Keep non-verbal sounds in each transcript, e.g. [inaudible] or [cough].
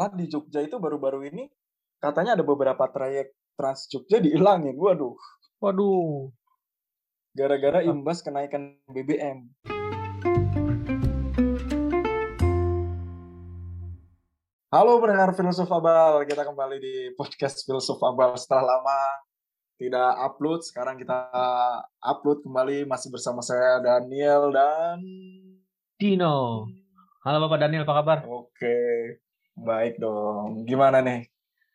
salah di Jogja itu baru-baru ini katanya ada beberapa trayek Trans Jogja dihilangin. Waduh. Waduh. Gara-gara imbas kenaikan BBM. Halo pendengar Filsuf Abal, kita kembali di podcast Filsuf Abal setelah lama tidak upload. Sekarang kita upload kembali masih bersama saya Daniel dan Dino. Halo Bapak Daniel, apa kabar? Oke, baik dong. Gimana nih?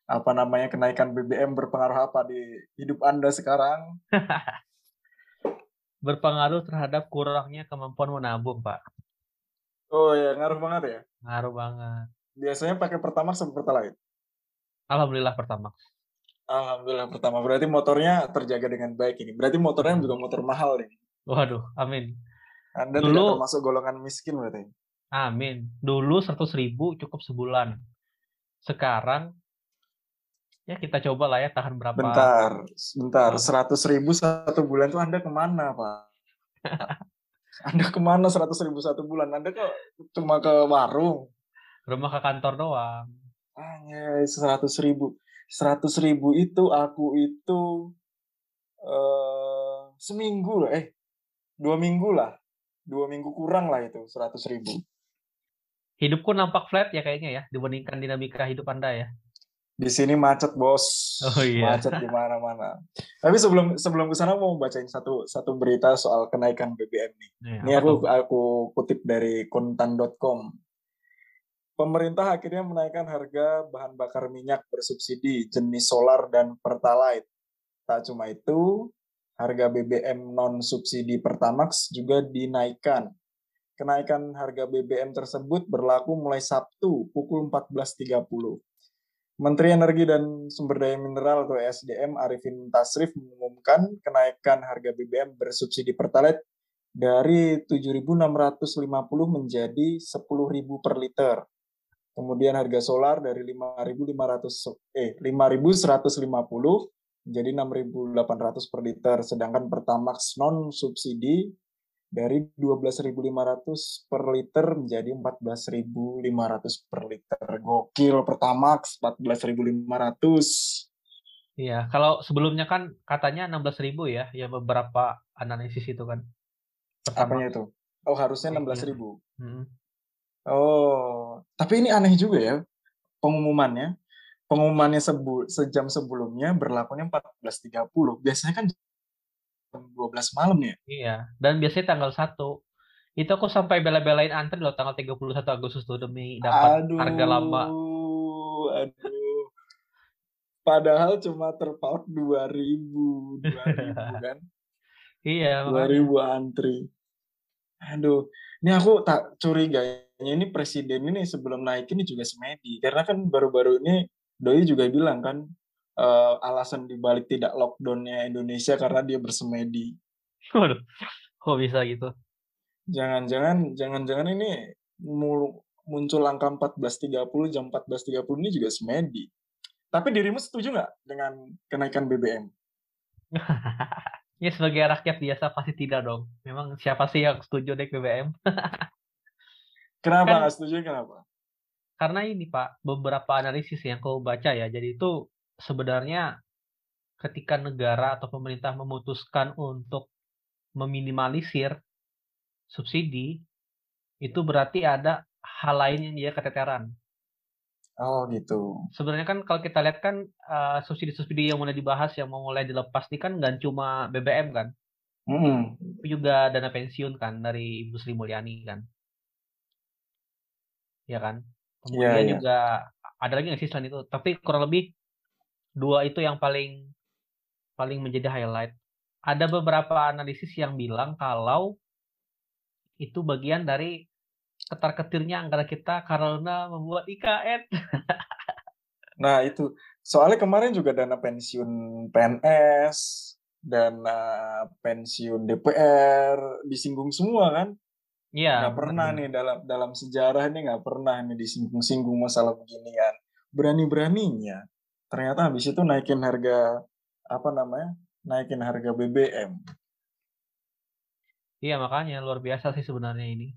Apa namanya kenaikan BBM berpengaruh apa di hidup Anda sekarang? [laughs] Berpengaruh terhadap kurangnya kemampuan menabung, Pak. Oh ya, ngaruh banget ya? Ngaruh banget. Biasanya pakai Pertamax atau Pertalite? Alhamdulillah pertama. Alhamdulillah pertama. Berarti motornya terjaga dengan baik ini. Berarti motornya juga motor mahal nih. Waduh, amin. Anda Dulu- tidak termasuk golongan miskin berarti. Amin. Dulu 100 ribu cukup sebulan. Sekarang, ya kita coba lah ya tahan berapa. Bentar, bentar. Apa? Seratus ribu satu bulan tuh Anda ke mana, Pak? [laughs] Anda ke mana seratus ribu satu bulan? Anda kok cuma ke warung? Rumah ke kantor doang. Hanya seratus ribu. Seratus ribu itu aku itu eh seminggu lah, eh dua minggu lah, dua minggu kurang lah itu seratus ribu. Hidupku nampak flat ya kayaknya ya, dibandingkan dinamika hidup Anda ya. Di sini macet bos, Oh, iya. macet di mana-mana. Tapi sebelum sebelum ke sana mau bacain satu satu berita soal kenaikan BBM nih. Nih, Ini aku tuh? aku kutip dari kontan.com. Pemerintah akhirnya menaikkan harga bahan bakar minyak bersubsidi jenis solar dan pertalite. Tak cuma itu, harga BBM non subsidi Pertamax juga dinaikkan. Kenaikan harga BBM tersebut berlaku mulai Sabtu pukul 14.30. Menteri Energi dan Sumber Daya Mineral atau SDM Arifin Tasrif mengumumkan kenaikan harga BBM bersubsidi Pertalite dari 7.650 menjadi 10.000 per liter. Kemudian harga solar dari 5.500 eh 5.150 menjadi 6.800 per liter, sedangkan Pertamax non subsidi dari 12.500 per liter menjadi 14.500 per liter. Gokil Pertamax 14.500. Iya, kalau sebelumnya kan katanya 16 ribu ya, ya beberapa analisis itu kan. Apanya itu? Oh, harusnya Iya. 16.000. Hmm. Oh, tapi ini aneh juga ya pengumumannya. Pengumumannya sebu sejam sebelumnya berlakunya 14.30. Biasanya kan jam 12 malam ya. Iya, dan biasanya tanggal 1. Itu aku sampai bela-belain antri loh tanggal 31 Agustus tuh demi dapat Aduh, harga lama. Aduh. Padahal cuma terpaut 2000, 2000 [laughs] kan. Iya, makanya. 2000 antri. Aduh, ini aku tak curiganya ini presiden ini sebelum naik ini juga semedi. Karena kan baru-baru ini Doi juga bilang kan eh, alasan dibalik tidak lockdownnya Indonesia karena dia bersemedi. Waduh, kok bisa gitu? Jangan-jangan, jangan-jangan ini muncul angka 14.30 jam 14.30 ini juga semedi. Tapi dirimu setuju nggak dengan kenaikan BBM? [laughs] Ya sebagai rakyat biasa pasti tidak dong. Memang siapa sih yang setuju naik BBM? [laughs] Kenapa Kan- setuju? Kenapa? Karena ini Pak, beberapa analisis yang aku baca ya. Jadi itu sebenarnya ketika negara atau pemerintah memutuskan untuk meminimalisir subsidi, itu berarti ada hal lain yang dia keteteran. Oh gitu. Sebenarnya kan kalau kita lihat kan eh, subsidi-subsidi yang mulai dibahas, yang mau mulai dilepas ini kan nggak cuma BBM kan, tapi juga dana pensiun kan dari Ibu Sri Mulyani kan. Ya kan? Kemudian iya. juga ada lagi nggak sih selain itu? Tapi kurang lebih dua itu yang paling paling menjadi highlight. Ada beberapa analisis yang bilang kalau itu bagian dari ketar-ketirnya anggaran kita karena membuat IKN. [laughs] Nah itu soalnya kemarin juga dana pensiun PNS, dana pensiun DPR disinggung semua kan? Iya, nggak pernah nih dalam dalam sejarah ini nggak pernah nih disinggung-singgung masalah beginian. Berani-beraninya ternyata habis itu naikin harga apa namanya? Naikin harga BBM. Iya, makanya luar biasa sih sebenarnya ini.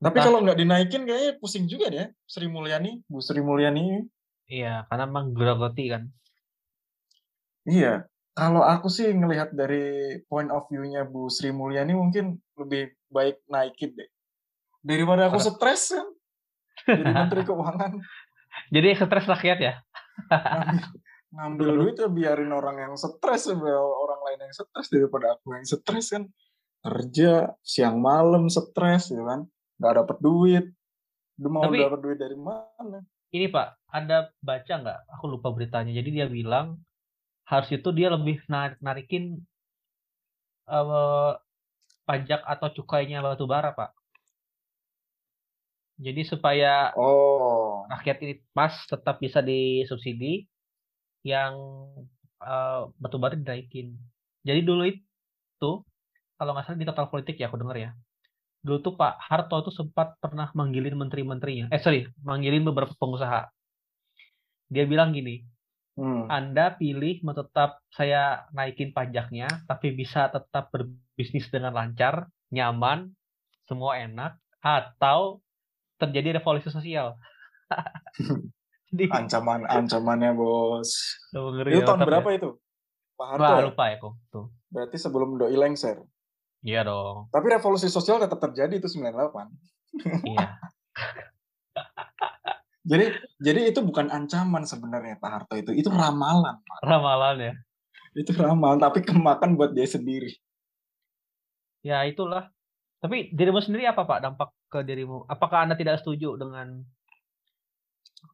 Tapi Entah. kalau nggak dinaikin kayaknya pusing juga deh Sri Mulyani, Bu Sri Mulyani. Iya, karena emang gerogoti kan. Iya, kalau aku sih ngelihat dari point of view-nya Bu Sri Mulyani mungkin lebih baik naikin deh. Daripada aku stres kan. Jadi Menteri [laughs] Keuangan Jadi stres rakyat ya. Ngambil, duit ya biarin orang yang stres ya, orang lain yang stres daripada aku yang stres kan. Kerja siang malam stres gitu kan. Nggak dapet duit. Udah mau Tapi- dapat duit dari mana? Ini Pak, Anda baca nggak? Aku lupa beritanya. Jadi dia bilang harus itu dia lebih nar- narikin eh, pajak atau cukainya batu bara Pak. Jadi supaya Oh, rakyat ini pas tetap bisa disubsidi yang eh, batu bara dinaikin. Jadi dulu itu kalau nggak salah di total politik ya aku dengar ya. Dulu tuh Pak Harto tuh sempat pernah manggilin menteri-menterinya. Eh sorry, manggilin beberapa pengusaha. Dia bilang gini, hmm. Anda pilih mau tetap saya naikin pajaknya, tapi bisa tetap berbisnis dengan lancar, nyaman, semua enak, atau terjadi revolusi sosial. Jadi, [laughs] ancaman ancamannya bos. Itu ya, tahun ya. berapa itu? Pak Harto Wah, ya? lupa ya kok. Tuh. Berarti sebelum doi lengser. Iya dong. Tapi revolusi sosial tetap terjadi itu 98. Iya. [laughs] Jadi jadi itu bukan ancaman sebenarnya Pak Harto itu, itu ramalan. Pak. Ramalan ya. Itu ramalan tapi kemakan buat dia sendiri. Ya itulah. Tapi dirimu sendiri apa Pak dampak ke dirimu? Apakah Anda tidak setuju dengan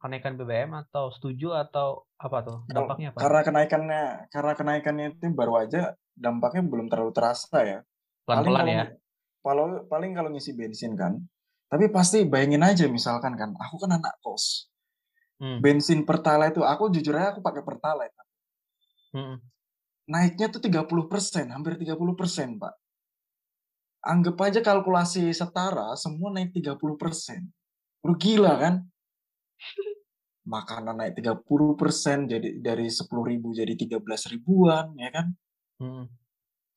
kenaikan BBM atau setuju atau apa tuh? Dampaknya apa? Karena kenaikannya karena kenaikannya itu baru aja dampaknya belum terlalu terasa ya. Paling Pelan-pelan kalau ya. Kalau paling kalau ngisi bensin kan. Tapi pasti bayangin aja misalkan kan, aku kan anak kos. Hmm. Bensin Pertalite itu aku jujur aja aku pakai Pertalite. Hmm. naiknya tuh 30%, hampir 30%, Pak. Anggap aja kalkulasi setara, semua naik 30%. Udah gila kan? [laughs] Makanan naik 30%, jadi dari 10 ribu jadi 13 ribuan, ya kan? Hmm.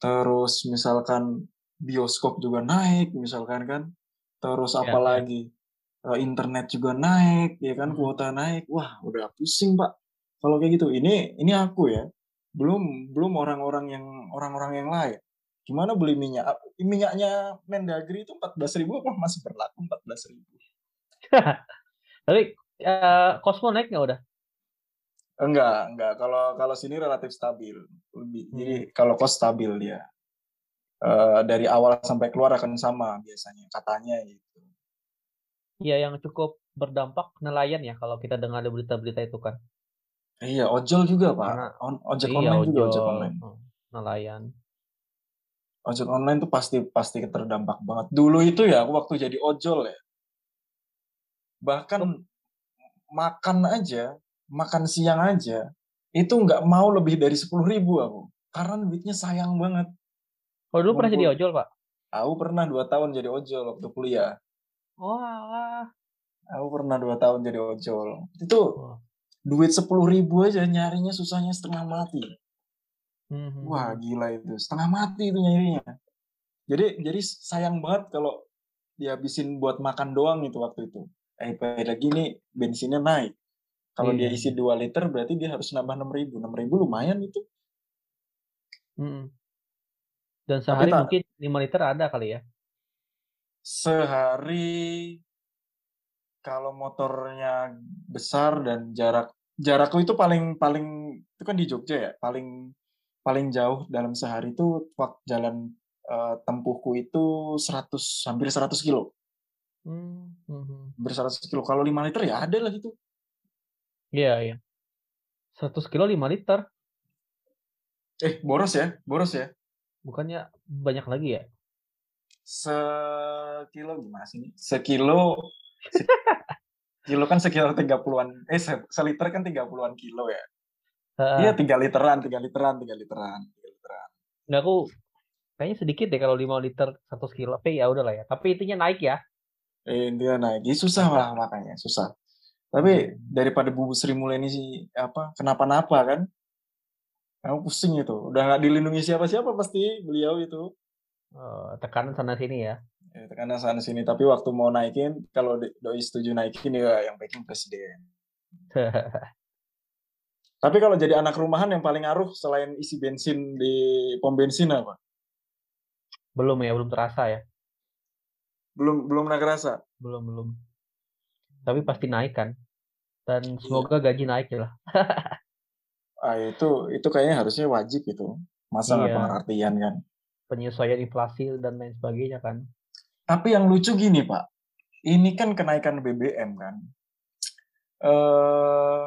Terus misalkan bioskop juga naik, misalkan kan? Terus Ya, apa ya. Internet juga naik, ya kan? Hmm. Kuota naik. Wah, udah pusing, Pak. Kalau kayak gitu, ini ini aku ya. Belum belum orang-orang yang orang-orang yang lain. Gimana beli minyak? Minyaknya Mendagri itu 14.000 apa masih berlaku 14.000? [laughs] Tapi eh, Cosmo naik nggak udah? Enggak, enggak. Kalau kalau sini relatif stabil. Lebih. Jadi Hmm. kalau kos stabil dia. Eh, dari awal sampai keluar akan sama biasanya katanya gitu. Iya yang cukup berdampak nelayan ya kalau kita dengar ada berita-berita itu kan. Iya, ojol juga, Pak. Karena On- ojek iya online juga, ojek ojol, online. hmm, nelayan. Ojek online tuh pasti pasti terdampak banget. Dulu itu ya, aku waktu jadi ojol ya. Bahkan makan aja, makan siang aja, itu nggak mau lebih dari 10.000 ribu aku. Karena duitnya sayang banget. Oh dulu pernah jadi ojol pak? Aku pernah dua tahun jadi ojol waktu kuliah. Oh alah. Aku pernah dua tahun jadi ojol. Itu Wah. duit 10.000 ribu aja nyarinya susahnya setengah mati. Hmm, hmm, Wah hmm. gila itu, setengah mati itu nyarinya. Jadi jadi sayang banget kalau dihabisin buat makan doang itu waktu itu. Eh pada gini bensinnya naik. Kalau dia Iya. isi 2 liter berarti dia harus nambah 6 ribu. 6 ribu lumayan itu. Hmm. Dan Tapi sehari tak mungkin 5 liter ada kali ya? sehari kalau motornya besar dan jarak jarakku itu paling paling itu kan di Jogja ya paling paling jauh dalam sehari itu wak- jalan eh, tempuhku itu 100 hampir 100 kilo Hmm, hmm, hmm. hampir 100 kilo kalau 5 liter ya ada lah gitu Iya iya. 100 kilo 5 liter. eh boros ya boros ya Bukannya banyak lagi ya? sekilo gimana sih ini? sekilo se- [laughs] kilo kan sekitar 30-an eh se- seliter kan 30-an kilo ya iya Heeh. 3 literan 3 literan 3 literan 3 literan Nggak aku kayaknya sedikit deh kalau 5 liter 100 kilo. Tapi ya udahlah ya. Tapi intinya naik ya. Eh, dia naik. Ih, susah lah makanya, susah. Tapi daripada Bu Sri Mulyani sih apa kenapa-napa kan? Aku pusing itu. Udah nggak dilindungi siapa-siapa pasti beliau itu. Eh, tekanan sana sini ya. Ya, karena sana sini tapi waktu mau naikin kalau doi setuju naikin ya yang packing presiden. [laughs] tapi kalau jadi anak rumahan yang paling ngaruh selain isi bensin di pom bensin apa? Belum ya, belum terasa ya. Belum belum pernah kerasa. Belum belum. Tapi pasti naik kan. Dan iya. semoga gaji naik ya lah. [laughs] ah itu itu kayaknya harusnya wajib itu. Masa nggak iya. pengertian kan? Penyesuaian inflasi dan lain sebagainya kan. Tapi yang lucu gini Pak, ini kan kenaikan BBM kan. Eh,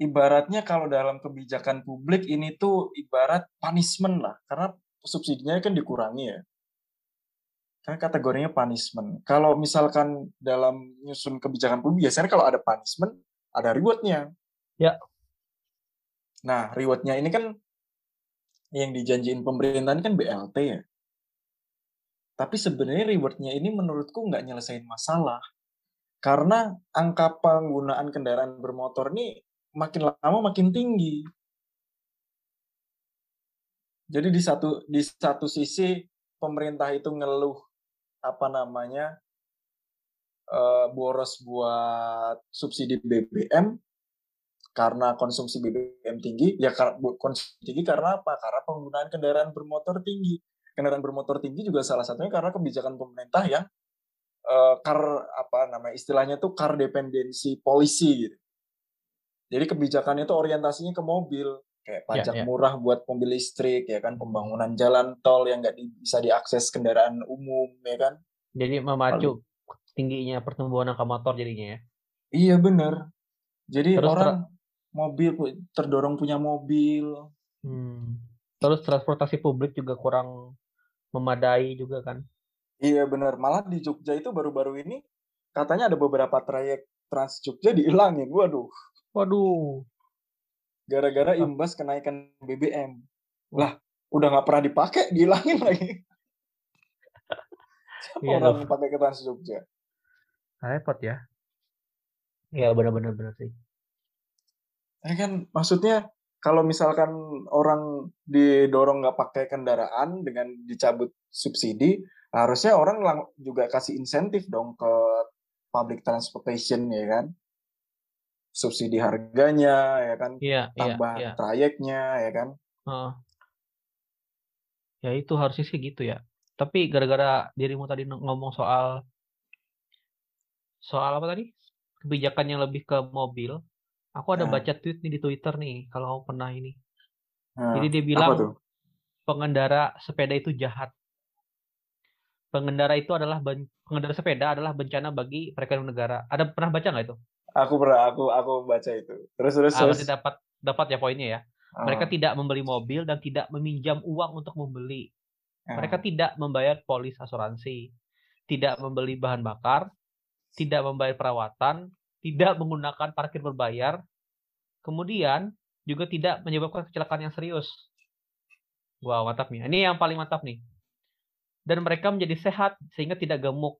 ibaratnya kalau dalam kebijakan publik ini tuh ibarat punishment lah, karena subsidinya kan dikurangi ya. Karena kategorinya punishment. Kalau misalkan dalam nyusun kebijakan publik, biasanya kalau ada punishment, ada rewardnya. Ya. Nah, rewardnya ini kan yang dijanjiin pemerintahan kan BLT ya. Tapi sebenarnya rewardnya ini menurutku nggak nyelesain masalah. Karena angka penggunaan kendaraan bermotor ini makin lama makin tinggi. Jadi di satu di satu sisi pemerintah itu ngeluh apa namanya uh, boros buat subsidi BBM karena konsumsi BBM tinggi ya konsumsi tinggi karena apa? Karena penggunaan kendaraan bermotor tinggi kendaraan bermotor tinggi juga salah satunya karena kebijakan pemerintah yang uh, apa namanya istilahnya tuh car dependensi polisi gitu. Jadi kebijakannya itu orientasinya ke mobil kayak ya, pajak yeah, yeah. murah buat mobil listrik ya kan pembangunan jalan tol yang nggak di, bisa diakses kendaraan umum ya kan. Jadi memacu tingginya pertumbuhan angka motor jadinya ya. Iya benar. Jadi Terus orang mobil terdorong punya mobil. Hmm. Terus transportasi publik juga kurang memadai juga kan. Iya benar, malah di Jogja itu baru-baru ini katanya ada beberapa trayek Trans Jogja dihilangin. Waduh. Waduh. Gara-gara imbas kenaikan BBM. Lah, udah nggak pernah dipakai, dihilangin lagi. [laughs] Siapa iya, orang pakai ke Trans Jogja? Repot ya. Iya benar-benar benar sih. Ya kan maksudnya kalau misalkan orang didorong nggak pakai kendaraan dengan dicabut subsidi, harusnya orang juga kasih insentif dong ke public transportation ya kan, subsidi harganya ya kan, iya tambah iya, iya. trayeknya ya kan. Uh. Ya itu harusnya sih gitu ya. Tapi gara-gara dirimu tadi ngomong soal soal apa tadi? Kebijakan yang lebih ke mobil, Aku ada nah. baca tweet nih di Twitter nih, kalau pernah ini. Nah, Jadi dia bilang pengendara sepeda itu jahat. Pengendara itu adalah pengendara sepeda adalah bencana bagi perekonomian negara. Ada pernah baca nggak itu? Aku pernah, aku aku baca itu. Terus terus. Ah, terus. dapat dapat ya poinnya ya. Oh. Mereka tidak membeli mobil dan tidak meminjam uang untuk membeli. Oh. Mereka tidak membayar polis asuransi, tidak membeli bahan bakar, tidak membayar perawatan, tidak menggunakan parkir berbayar, kemudian juga tidak menyebabkan kecelakaan yang serius. Wow, mantap nih. Ini yang paling mantap nih. Dan mereka menjadi sehat sehingga tidak gemuk.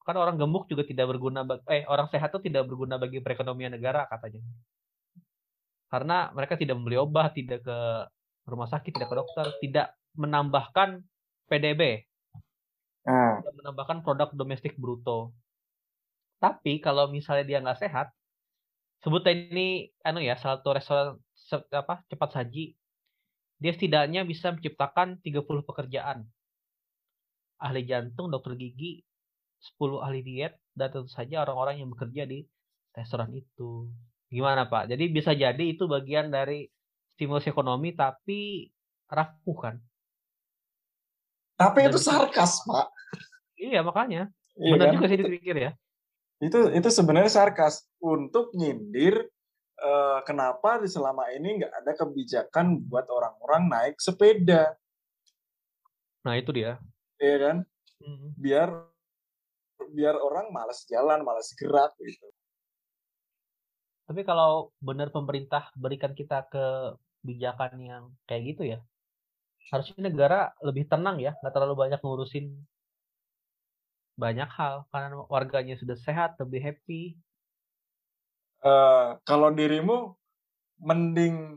Kan orang gemuk juga tidak berguna eh orang sehat itu tidak berguna bagi perekonomian negara katanya. Karena mereka tidak membeli obat, tidak ke rumah sakit, tidak ke dokter, tidak menambahkan PDB. Hmm. Tidak menambahkan produk domestik bruto. Tapi kalau misalnya dia nggak sehat, sebutnya ini anu ya salah satu restoran apa cepat saji, dia setidaknya bisa menciptakan 30 pekerjaan. Ahli jantung, dokter gigi, 10 ahli diet, dan tentu saja orang-orang yang bekerja di restoran itu. Gimana Pak? Jadi bisa jadi itu bagian dari stimulus ekonomi tapi rapuh kan? Tapi Dan itu sarkas Pak. Iya makanya. Iya, Benar kan? juga sih dipikir ya itu itu sebenarnya sarkas untuk nyindir uh, kenapa di selama ini nggak ada kebijakan buat orang-orang naik sepeda. Nah itu dia. Iya kan? Mm-hmm. Biar biar orang malas jalan, malas gerak gitu. Tapi kalau benar pemerintah berikan kita kebijakan yang kayak gitu ya, harusnya negara lebih tenang ya, nggak terlalu banyak ngurusin banyak hal karena warganya sudah sehat lebih happy uh, kalau dirimu mending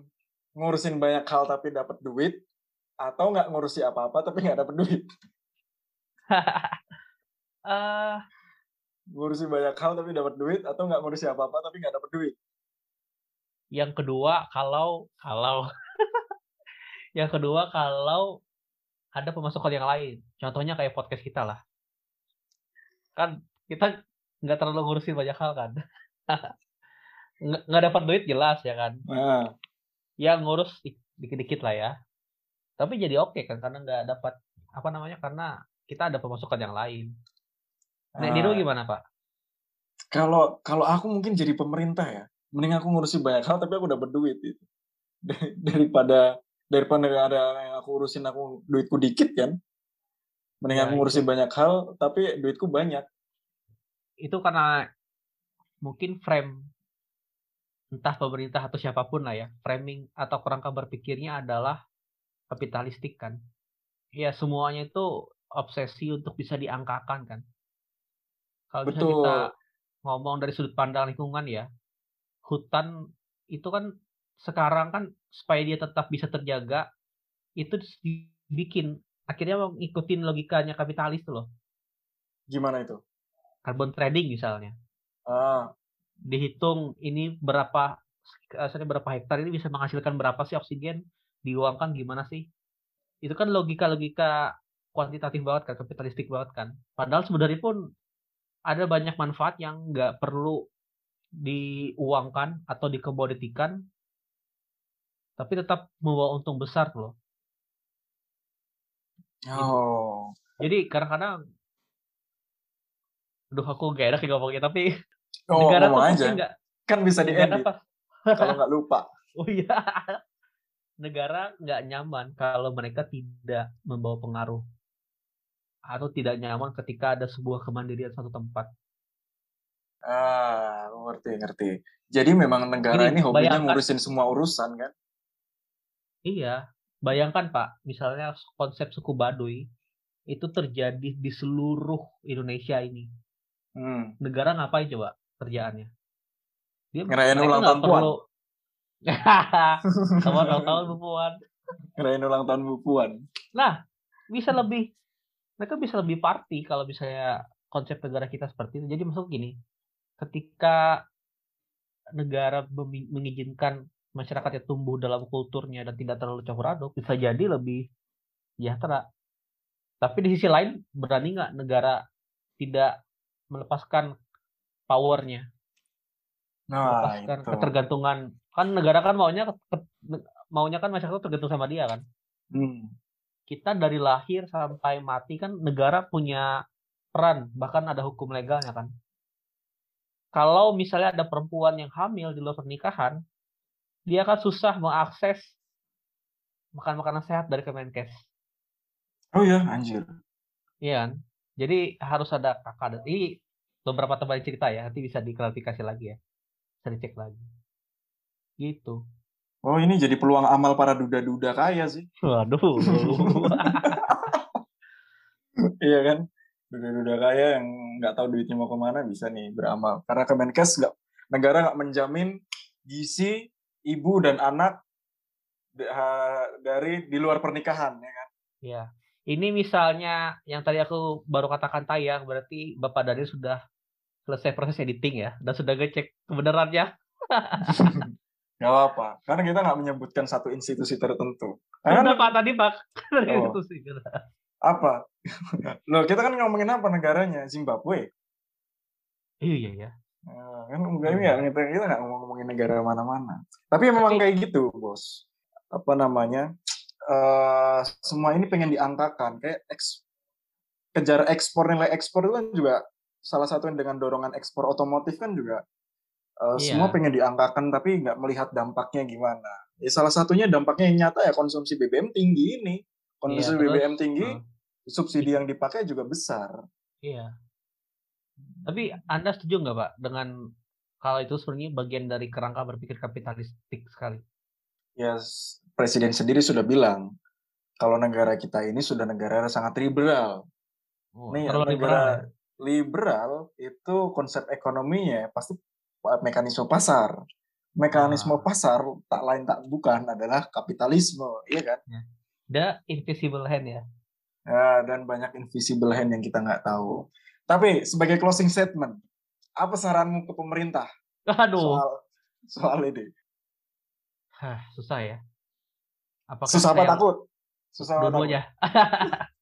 ngurusin banyak hal tapi dapat duit atau nggak ngurusi apa-apa tapi nggak dapat duit [laughs] uh, ngurusi banyak hal tapi dapat duit atau nggak ngurusi apa-apa tapi nggak dapat duit? Yang kedua, kalau kalau [laughs] yang kedua kalau ada pemasukan yang lain. Contohnya kayak podcast kita lah. Kan kita nggak terlalu ngurusin banyak hal kan. [laughs] nggak dapat duit jelas ya kan. Nah. Ya ngurus dikit-dikit lah ya. Tapi jadi oke okay kan karena nggak dapat apa namanya karena kita ada pemasukan yang lain. Nah, uh, Diru gimana Pak? Kalau kalau aku mungkin jadi pemerintah ya, mending aku ngurusin banyak hal tapi aku dapat duit itu [laughs] daripada daripada ada yang aku urusin aku duitku dikit kan. Mending ya, aku ngurusin itu. banyak hal tapi duitku banyak. Itu karena mungkin frame entah pemerintah atau siapa pun lah ya framing atau kerangka berpikirnya adalah kapitalistik kan. Ya semuanya itu obsesi untuk bisa diangkakan kan kalau kita ngomong dari sudut pandang lingkungan ya hutan itu kan sekarang kan supaya dia tetap bisa terjaga itu dibikin akhirnya mau ngikutin logikanya kapitalis tuh loh. Gimana itu? Carbon trading misalnya. Ah. Dihitung ini berapa asalnya berapa hektar ini bisa menghasilkan berapa sih oksigen diuangkan gimana sih? Itu kan logika-logika kuantitatif banget kan, kapitalistik banget kan. Padahal sebenarnya pun ada banyak manfaat yang nggak perlu diuangkan atau dikomoditikan tapi tetap membawa untung besar loh. Oh. Jadi kadang-kadang Aduh aku gak enak ngomongnya tapi [laughs] oh, negara tuh aja. Enggak, kan bisa di [laughs] kalau nggak lupa. [laughs] Oh iya. Negara nggak nyaman kalau mereka tidak membawa pengaruh atau tidak nyaman ketika ada sebuah kemandirian satu tempat. Ah, ngerti ngerti. Jadi memang negara ini, ini hobinya bayangkan, ngurusin semua urusan kan? Iya, bayangkan Pak, misalnya konsep suku Baduy itu terjadi di seluruh Indonesia ini. Hmm. Negara ngapain coba kerjaannya? Dia ngerayain ulang tahun Puan. [laughs] Sama ulang tahun Bu Puan. Ngerayain ulang tahun Bu Puan. Nah, bisa lebih mereka bisa lebih party kalau misalnya konsep negara kita seperti itu. Jadi masuk gini, ketika negara mengizinkan masyarakatnya tumbuh dalam kulturnya dan tidak terlalu campur aduk bisa jadi lebih sejahtera tapi di sisi lain berani nggak negara tidak melepaskan powernya nah, melepaskan itu. ketergantungan kan negara kan maunya maunya kan masyarakat tergantung sama dia kan hmm. Kita dari lahir sampai mati kan negara punya peran bahkan ada hukum legalnya kan kalau misalnya ada perempuan yang hamil di luar pernikahan dia kan susah mengakses makan makanan sehat dari Kemenkes. Oh iya, anjir. Iya kan? Jadi harus ada kakak. Ini beberapa teman cerita ya, nanti bisa diklarifikasi lagi ya. Bisa dicek lagi. Gitu. Oh ini jadi peluang amal para duda-duda kaya sih. Waduh. [laughs] iya kan? Duda-duda kaya yang nggak tahu duitnya mau ke mana bisa nih beramal. Karena Kemenkes nggak negara nggak menjamin gizi ibu dan anak dari di luar pernikahan ya kan? Iya. Ini misalnya yang tadi aku baru katakan tayang berarti Bapak Daniel sudah selesai proses editing ya dan sudah ngecek kebenarannya. [laughs] Gak apa-apa, karena kita nggak menyebutkan satu institusi tertentu. Karena Pak tadi Pak oh. institusi. Apa? [laughs] Loh kita kan ngomongin apa negaranya? Zimbabwe. Iya iya. Nah, kan ini ya kita kita nggak ngomongin negara mana-mana. Tapi memang kayak gitu, bos. Apa namanya? Uh, semua ini pengen diangkakan kayak eks, kejar ekspor nilai ekspor itu kan juga salah satu yang dengan dorongan ekspor otomotif kan juga uh, iya. semua pengen diangkakan tapi nggak melihat dampaknya gimana. Ya, salah satunya dampaknya yang nyata ya konsumsi BBM tinggi ini. Konsumsi iya, BBM tinggi, uh, subsidi yang dipakai juga besar. Iya. Tapi Anda setuju nggak Pak dengan kalau itu sebenarnya bagian dari kerangka berpikir kapitalistik sekali? Ya, Presiden sendiri sudah bilang kalau negara kita ini sudah negara yang sangat liberal. Oh, Nih, negara liberal, ya? liberal itu konsep ekonominya pasti mekanisme pasar. Mekanisme ah. pasar tak lain tak bukan adalah kapitalisme, iya kan? Ya. The invisible hand ya. Ya, dan banyak invisible hand yang kita nggak tahu. Tapi sebagai closing statement, apa saranmu ke pemerintah Aduh. soal soal ini? Hah, susah ya. Apakah Susah apa takut? Susah apa takut? [laughs]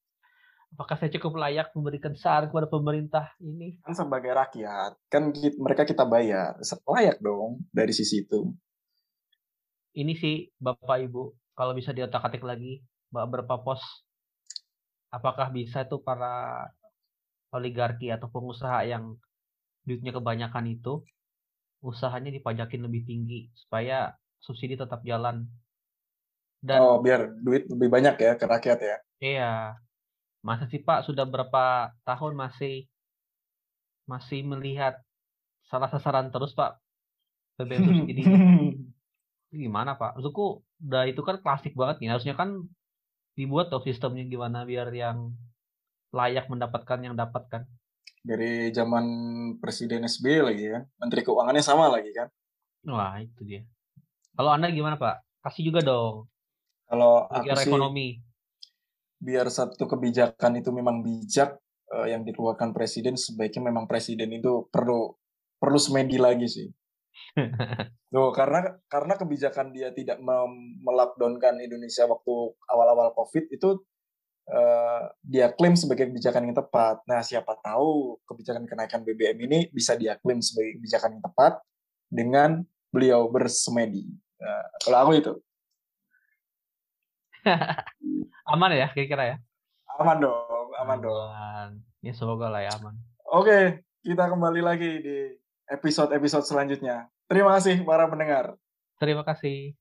Apakah saya cukup layak memberikan saran kepada pemerintah ini? Kan sebagai rakyat, kan mereka kita bayar. Layak dong dari sisi itu. Ini sih Bapak Ibu, kalau bisa diotak-atik lagi, beberapa pos apakah bisa tuh para oligarki atau pengusaha yang duitnya kebanyakan itu usahanya dipajakin lebih tinggi supaya subsidi tetap jalan. Dan Oh, biar duit lebih banyak ya ke rakyat ya. iya, masa sih Pak sudah berapa tahun masih masih melihat salah sasaran terus Pak BBM subsidi [laughs] gimana Pak? Maksudku udah itu kan klasik banget nih. Harusnya kan dibuat tuh sistemnya gimana biar yang layak mendapatkan yang dapat kan. Dari zaman Presiden SBY lagi kan. Menteri Keuangannya sama lagi kan. Wah, itu dia. Kalau Anda gimana Pak? Kasih juga dong. Kalau aku sih ekonomi. Biar satu kebijakan itu memang bijak eh, yang dikeluarkan presiden sebaiknya memang presiden itu perlu perlu semedi lagi sih. [laughs] Tuh, karena karena kebijakan dia tidak melockdownkan Indonesia waktu awal-awal Covid itu eh, dia klaim sebagai kebijakan yang tepat. Nah, siapa tahu kebijakan kenaikan BBM ini bisa dia klaim sebagai kebijakan yang tepat dengan beliau bersemedi. Nah, kalau aku itu [laughs] Aman ya kira-kira ya? aman dong, aman dong. Aman. Ya semoga lah ya aman. Oke, kita kembali lagi di episode-episode selanjutnya. Terima kasih para pendengar. Terima kasih.